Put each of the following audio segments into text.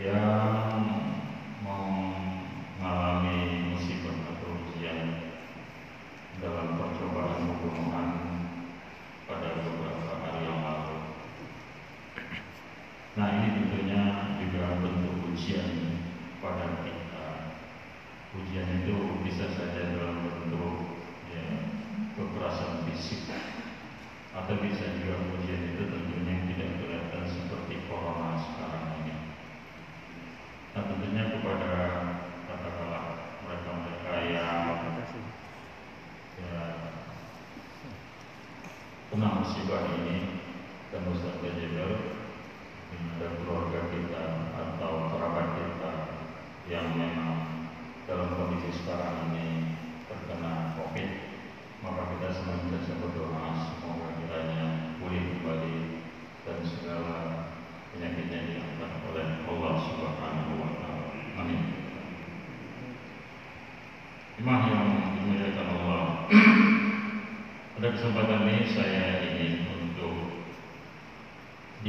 Yeah.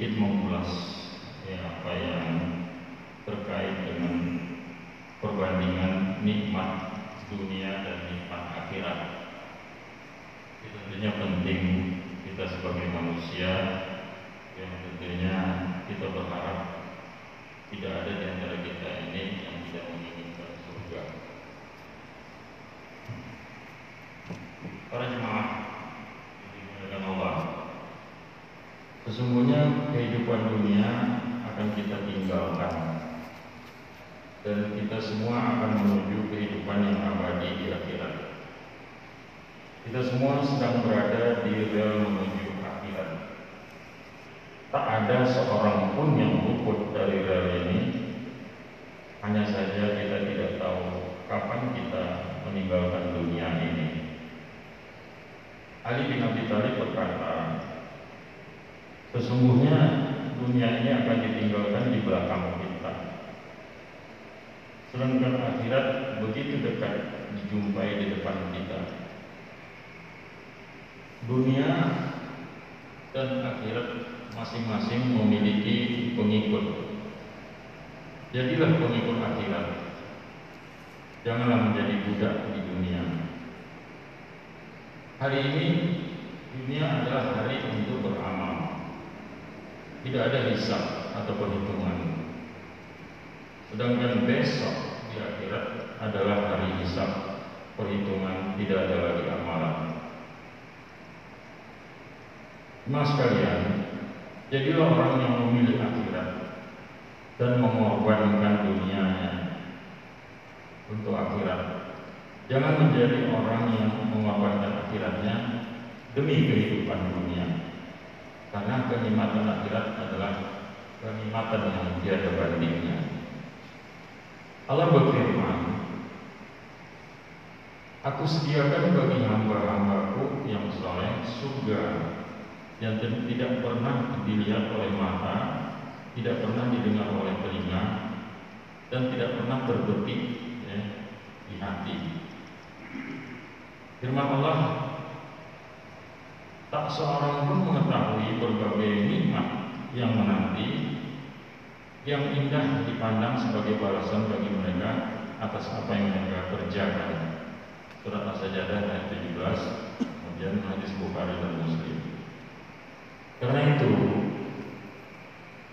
sedikit mengulas ya apa yang terkait dengan perbandingan nikmat dunia dan nikmat akhirat. Itu tentunya penting kita sebagai manusia yang tentunya kita berharap tidak ada di antara kita ini yang tidak menginginkan surga. Para jemaah, dimuliakan Allah. Sesungguhnya kehidupan dunia akan kita tinggalkan dan kita semua akan menuju kehidupan yang abadi di akhirat. Kita semua sedang berada di rel menuju akhirat. Tak ada seorang pun yang luput dari rel ini. Hanya saja kita tidak tahu kapan kita meninggalkan dunia ini. Ali bin Abi Thalib berkata, Sesungguhnya dunia ini akan ditinggalkan di belakang kita. Sedangkan akhirat begitu dekat dijumpai di depan kita. Dunia dan akhirat masing-masing memiliki pengikut. Jadilah pengikut akhirat. Janganlah menjadi budak di dunia. Hari ini dunia adalah hari tidak ada hisab atau perhitungan. Sedangkan besok di akhirat adalah hari hisab, perhitungan tidak ada lagi amalan. Mas kalian, jadilah orang yang memilih akhirat dan mengorbankan dunianya untuk akhirat. Jangan menjadi orang yang mengorbankan akhiratnya demi kehidupan dunia. Karena kenikmatan akhirat adalah kenikmatan yang tiada bandingnya. Allah berfirman, Aku sediakan bagi hamba-hambaku yang soleh surga yang tidak pernah dilihat oleh mata, tidak pernah didengar oleh telinga, dan tidak pernah berdetik ya, di hati. Firman Allah Tak seorang pun mengetahui berbagai nikmat yang menanti yang indah dipandang sebagai balasan bagi mereka atas apa yang mereka kerjakan. Surat As-Sajdah ayat 17, kemudian hadis Bukhari dan Muslim. Karena itu,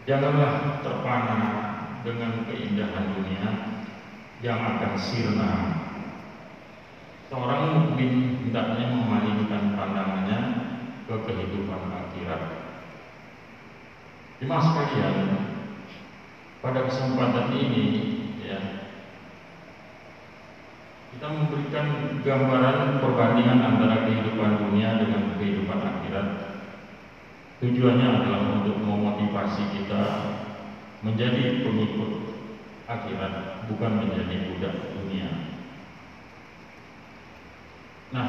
janganlah terpana dengan keindahan dunia yang akan sirna. Seorang mukmin hendaknya memalingkan pandangannya ke kehidupan akhirat. Jemaah sekalian, pada kesempatan ini ya kita memberikan gambaran perbandingan antara kehidupan dunia dengan kehidupan akhirat. Tujuannya adalah untuk memotivasi kita menjadi pengikut akhirat, bukan menjadi budak dunia. Nah,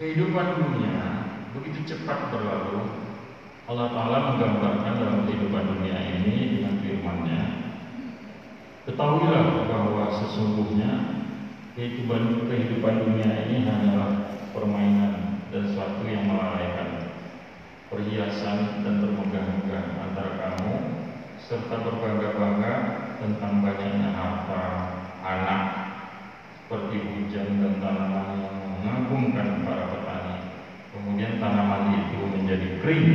kehidupan dunia begitu cepat berlalu Allah Ta'ala menggambarkan dalam kehidupan dunia ini dengan firman-Nya Ketahuilah bahwa sesungguhnya kehidupan, kehidupan dunia ini hanyalah permainan dan sesuatu yang melalaikan perhiasan dan termegah-megah antara kamu serta berbangga-bangga tentang banyaknya harta anak seperti hujan dan tanaman yang mengagumkan para petani kemudian tanaman itu menjadi kering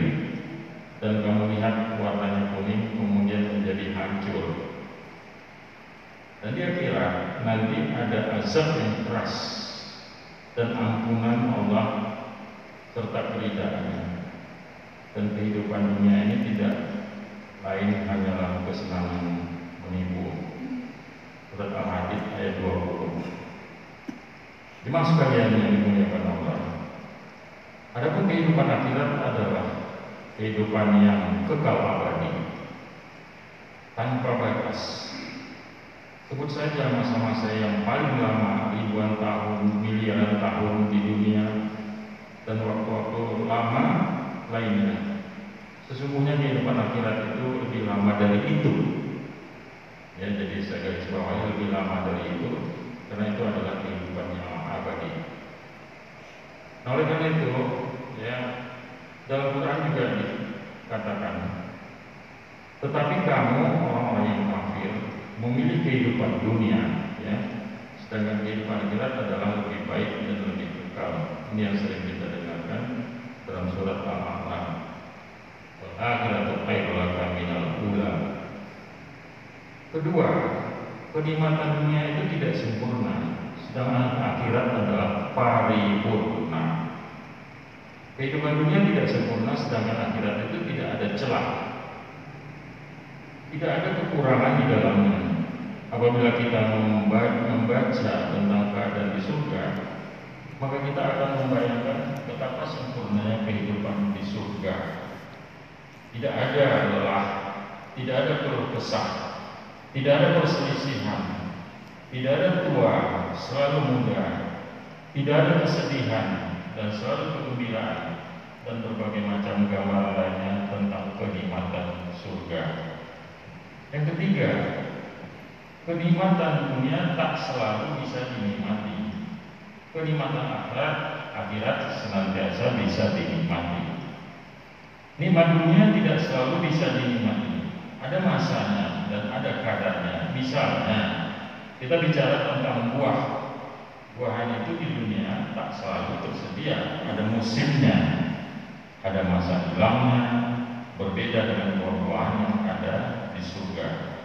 dan kamu lihat warnanya kuning kemudian menjadi hancur. Dan dia kira nanti ada dan ampunan Allah serta keridaannya. Dan kehidupan dunia ini tidak lain hanyalah kesenangan menipu. Surat Al-Hadid ayat 20. Jemaah sekalian yang dimuliakan Allah. Adapun kehidupan akhirat adalah kehidupan yang kekal abadi tanpa batas. Sebut saja masa-masa yang paling lama ribuan tahun, miliaran tahun di dunia dan waktu-waktu lama lainnya. Sesungguhnya kehidupan akhirat itu lebih lama dari itu. Ya, jadi saya garis bawahi lebih lama dari itu karena itu adalah kehidupan yang abadi. Nah, oleh karena itu, ya dalam Quran juga dikatakan, tetapi kamu memilih kehidupan dunia, ya, sedangkan kehidupan akhirat adalah lebih baik dan lebih kekal. Ini yang sering kita dengarkan dalam surat Al-A'raf. Akhiratu khairul minal ula. Kedua, kenikmatan dunia itu tidak sempurna, sedangkan akhirat adalah paripurna. Kehidupan dunia tidak sempurna sedangkan akhirat itu tidak ada celah. Tidak ada kekurangan di dalamnya. Apabila kita membaca tentang keadaan di surga, maka kita akan membayangkan betapa sempurnanya kehidupan di surga. Tidak ada lelah, tidak ada keluh kesah, tidak ada perselisihan, tidak ada tua, selalu muda, tidak ada kesedihan, dan selalu kegembiraan dan berbagai macam gambar lainnya tentang kenikmatan surga. Yang ketiga, kenikmatan dunia tak selalu bisa dinikmati. Kenikmatan akhirat, akhirat senantiasa bisa dinikmati. Nikmat dunia tidak selalu bisa dinikmati. Ada masanya dan ada kadarnya. Misalnya, kita bicara tentang buah buahan itu di dunia tak selalu tersedia, ada musimnya, ada masa hilangnya, berbeda dengan buah-buahan yang ada di surga.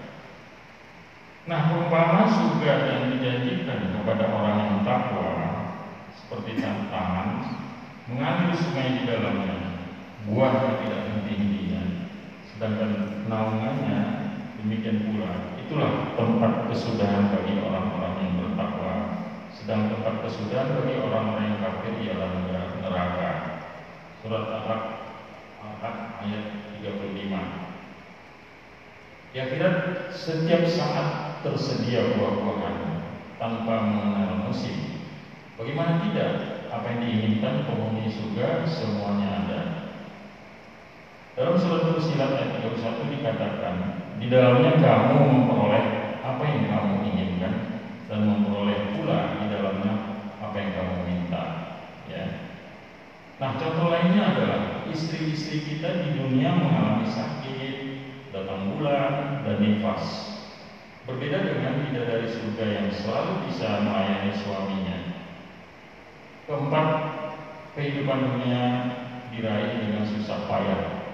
Nah, perumpamaan surga yang dijanjikan kepada orang yang takwa seperti tantangan mengalir sungai di dalamnya, buahnya tidak henti-hentinya, sedangkan naungannya demikian pula. Itulah tempat kesudahan bagi orang-orang yang bertakwa sedang tempat kesudahan bagi orang-orang yang kafir ialah neraka. Surat Al-Ahqaf ayat 35. Ya kira setiap saat tersedia buah-buahan tanpa mengenal musim. Bagaimana tidak? Apa yang diinginkan penghuni surga semuanya ada. Dalam surat Fusilat ayat 31 dikatakan, di dalamnya kamu memperoleh apa yang kamu inginkan dan memperoleh pula di dalamnya apa yang kamu minta ya Nah, contoh lainnya adalah istri-istri kita di dunia mengalami sakit, datang bulan, dan nifas. Berbeda dengan bidadari surga yang selalu bisa melayani suaminya. Keempat, kehidupan dunia diraih dengan susah payah.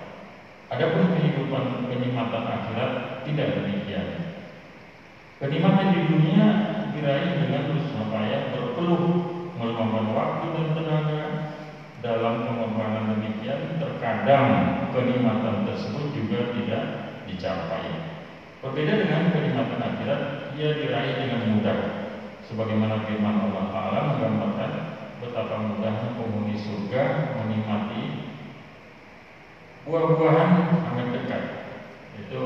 Adapun kehidupan kenikmatan akhirat tidak demikian. Kenikmatan di dunia diraih dengan susah payah, berpeluh, meluangkan waktu dan tenaga dalam pengorbanan demikian. Terkadang kenikmatan tersebut juga tidak dicapai. Berbeda dengan kenikmatan akhirat, ia diraih dengan mudah. Sebagaimana firman Allah Ta'ala menggambarkan betapa mudahnya penghuni surga menikmati buah-buahan amat dekat. Itu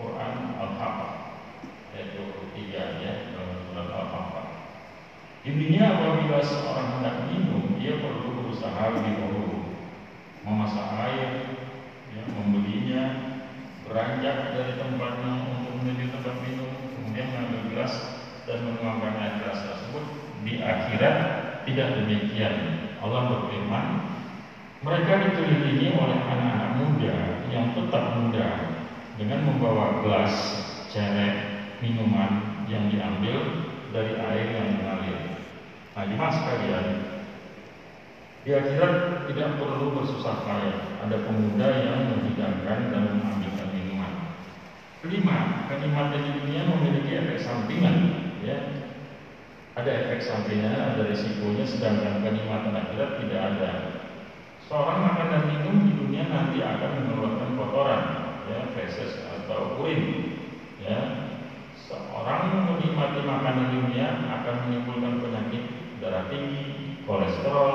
Quran Al-Haqqah yaitu tiga ya dalam surat Al-Haqqah. Intinya apabila seorang hendak minum, dia perlu berusaha lebih dahulu memasak air, ya, membelinya, beranjak dari tempatnya untuk menuju tempat minum, kemudian mengambil gelas dan menuangkan air gelas tersebut. Di akhirat tidak demikian. Allah berfirman, mereka dikelilingi oleh anak-anak muda yang tetap muda dengan membawa gelas cerek minuman yang diambil dari air yang mengalir. Nah, mas sekalian, di akhirat tidak perlu bersusah payah. Ada pemuda yang menghidangkan dan mengambilkan Kelima, kenikmatan dunia memiliki efek sampingan, ya. Ada efek sampingan, ada risikonya, sedangkan kenikmatan akhirat tidak ada. Seorang makan dan minum di dunia nanti akan mengeluarkan kotoran, ya, feses atau urin, ya. Seorang menikmati makanan dunia akan menimbulkan penyakit darah tinggi, kolesterol,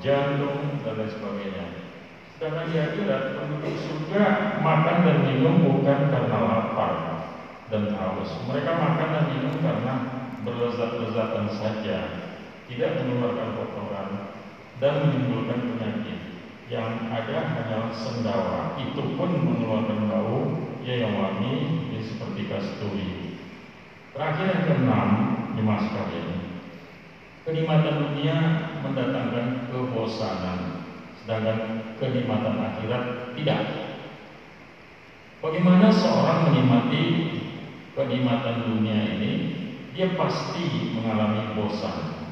jantung, dan lain sebagainya. Karena di akhirat penduduk surga makan dan minum bukan karena lapar dan haus. Mereka makan dan minum karena berlezat-lezatan saja, tidak mengeluarkan kotoran dan menimbulkan penyakit. Yang ada hanyalah sendawa, itu pun mengeluarkan bau ya yang wangi ya seperti kasturi. Terakhir yang keenam, lima sekalian. Kenikmatan dunia mendatangkan kebosanan sedangkan kenikmatan akhirat tidak. Bagaimana seorang menikmati kenikmatan dunia ini? Dia pasti mengalami bosan.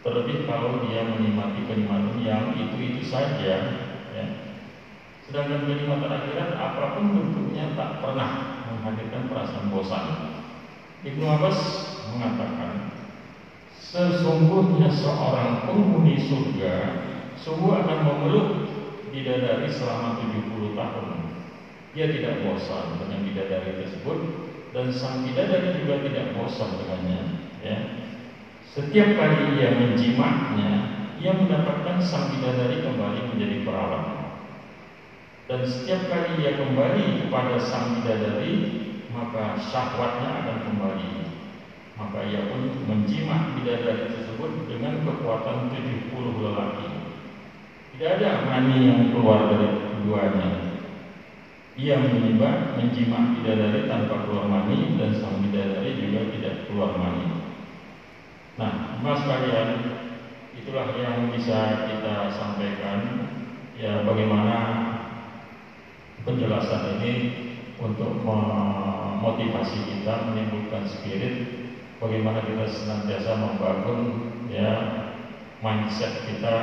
Terlebih kalau dia menikmati kenikmatan yang itu-itu saja. Ya. Sedangkan kenikmatan akhirat apa pun bentuknya tak pernah menghadirkan perasaan bosan. Ibnu Abbas mengatakan, sesungguhnya seorang penghuni surga Sungguh akan memeluk bidadari selama 70 tahun. Dia tidak bosan dengan bidadari tersebut dan sang bidadari juga tidak bosan dengannya. Ya. Setiap kali ia menjimaknya, ia mendapatkan sang bidadari kembali menjadi perawan. Dan setiap kali ia kembali kepada sang bidadari, maka syahwatnya akan kembali. Maka ia pun menjimak bidadari tersebut dengan kekuatan 70 lelaki. Tidak ada mani yang keluar dari keduanya. Ia menyimak, menjimak bidadari tanpa keluar mani dan sang bidadari juga tidak keluar mani. Nah, mas kalian, itulah yang bisa kita sampaikan. Ya, bagaimana penjelasan ini untuk memotivasi kita, menimbulkan spirit, bagaimana kita senantiasa membangun ya mindset kita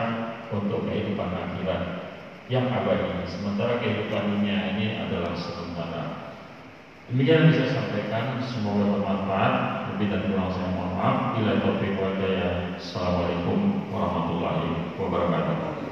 untuk kehidupan akhirat yang abadi sementara kehidupan dunia ini adalah sementara. Demikian bisa sampaikan. Semoga bermanfaat. Lebih dan kurang saya mohon maaf. Bila taufiq wa ya, Assalamualaikum warahmatullahi wabarakatuh.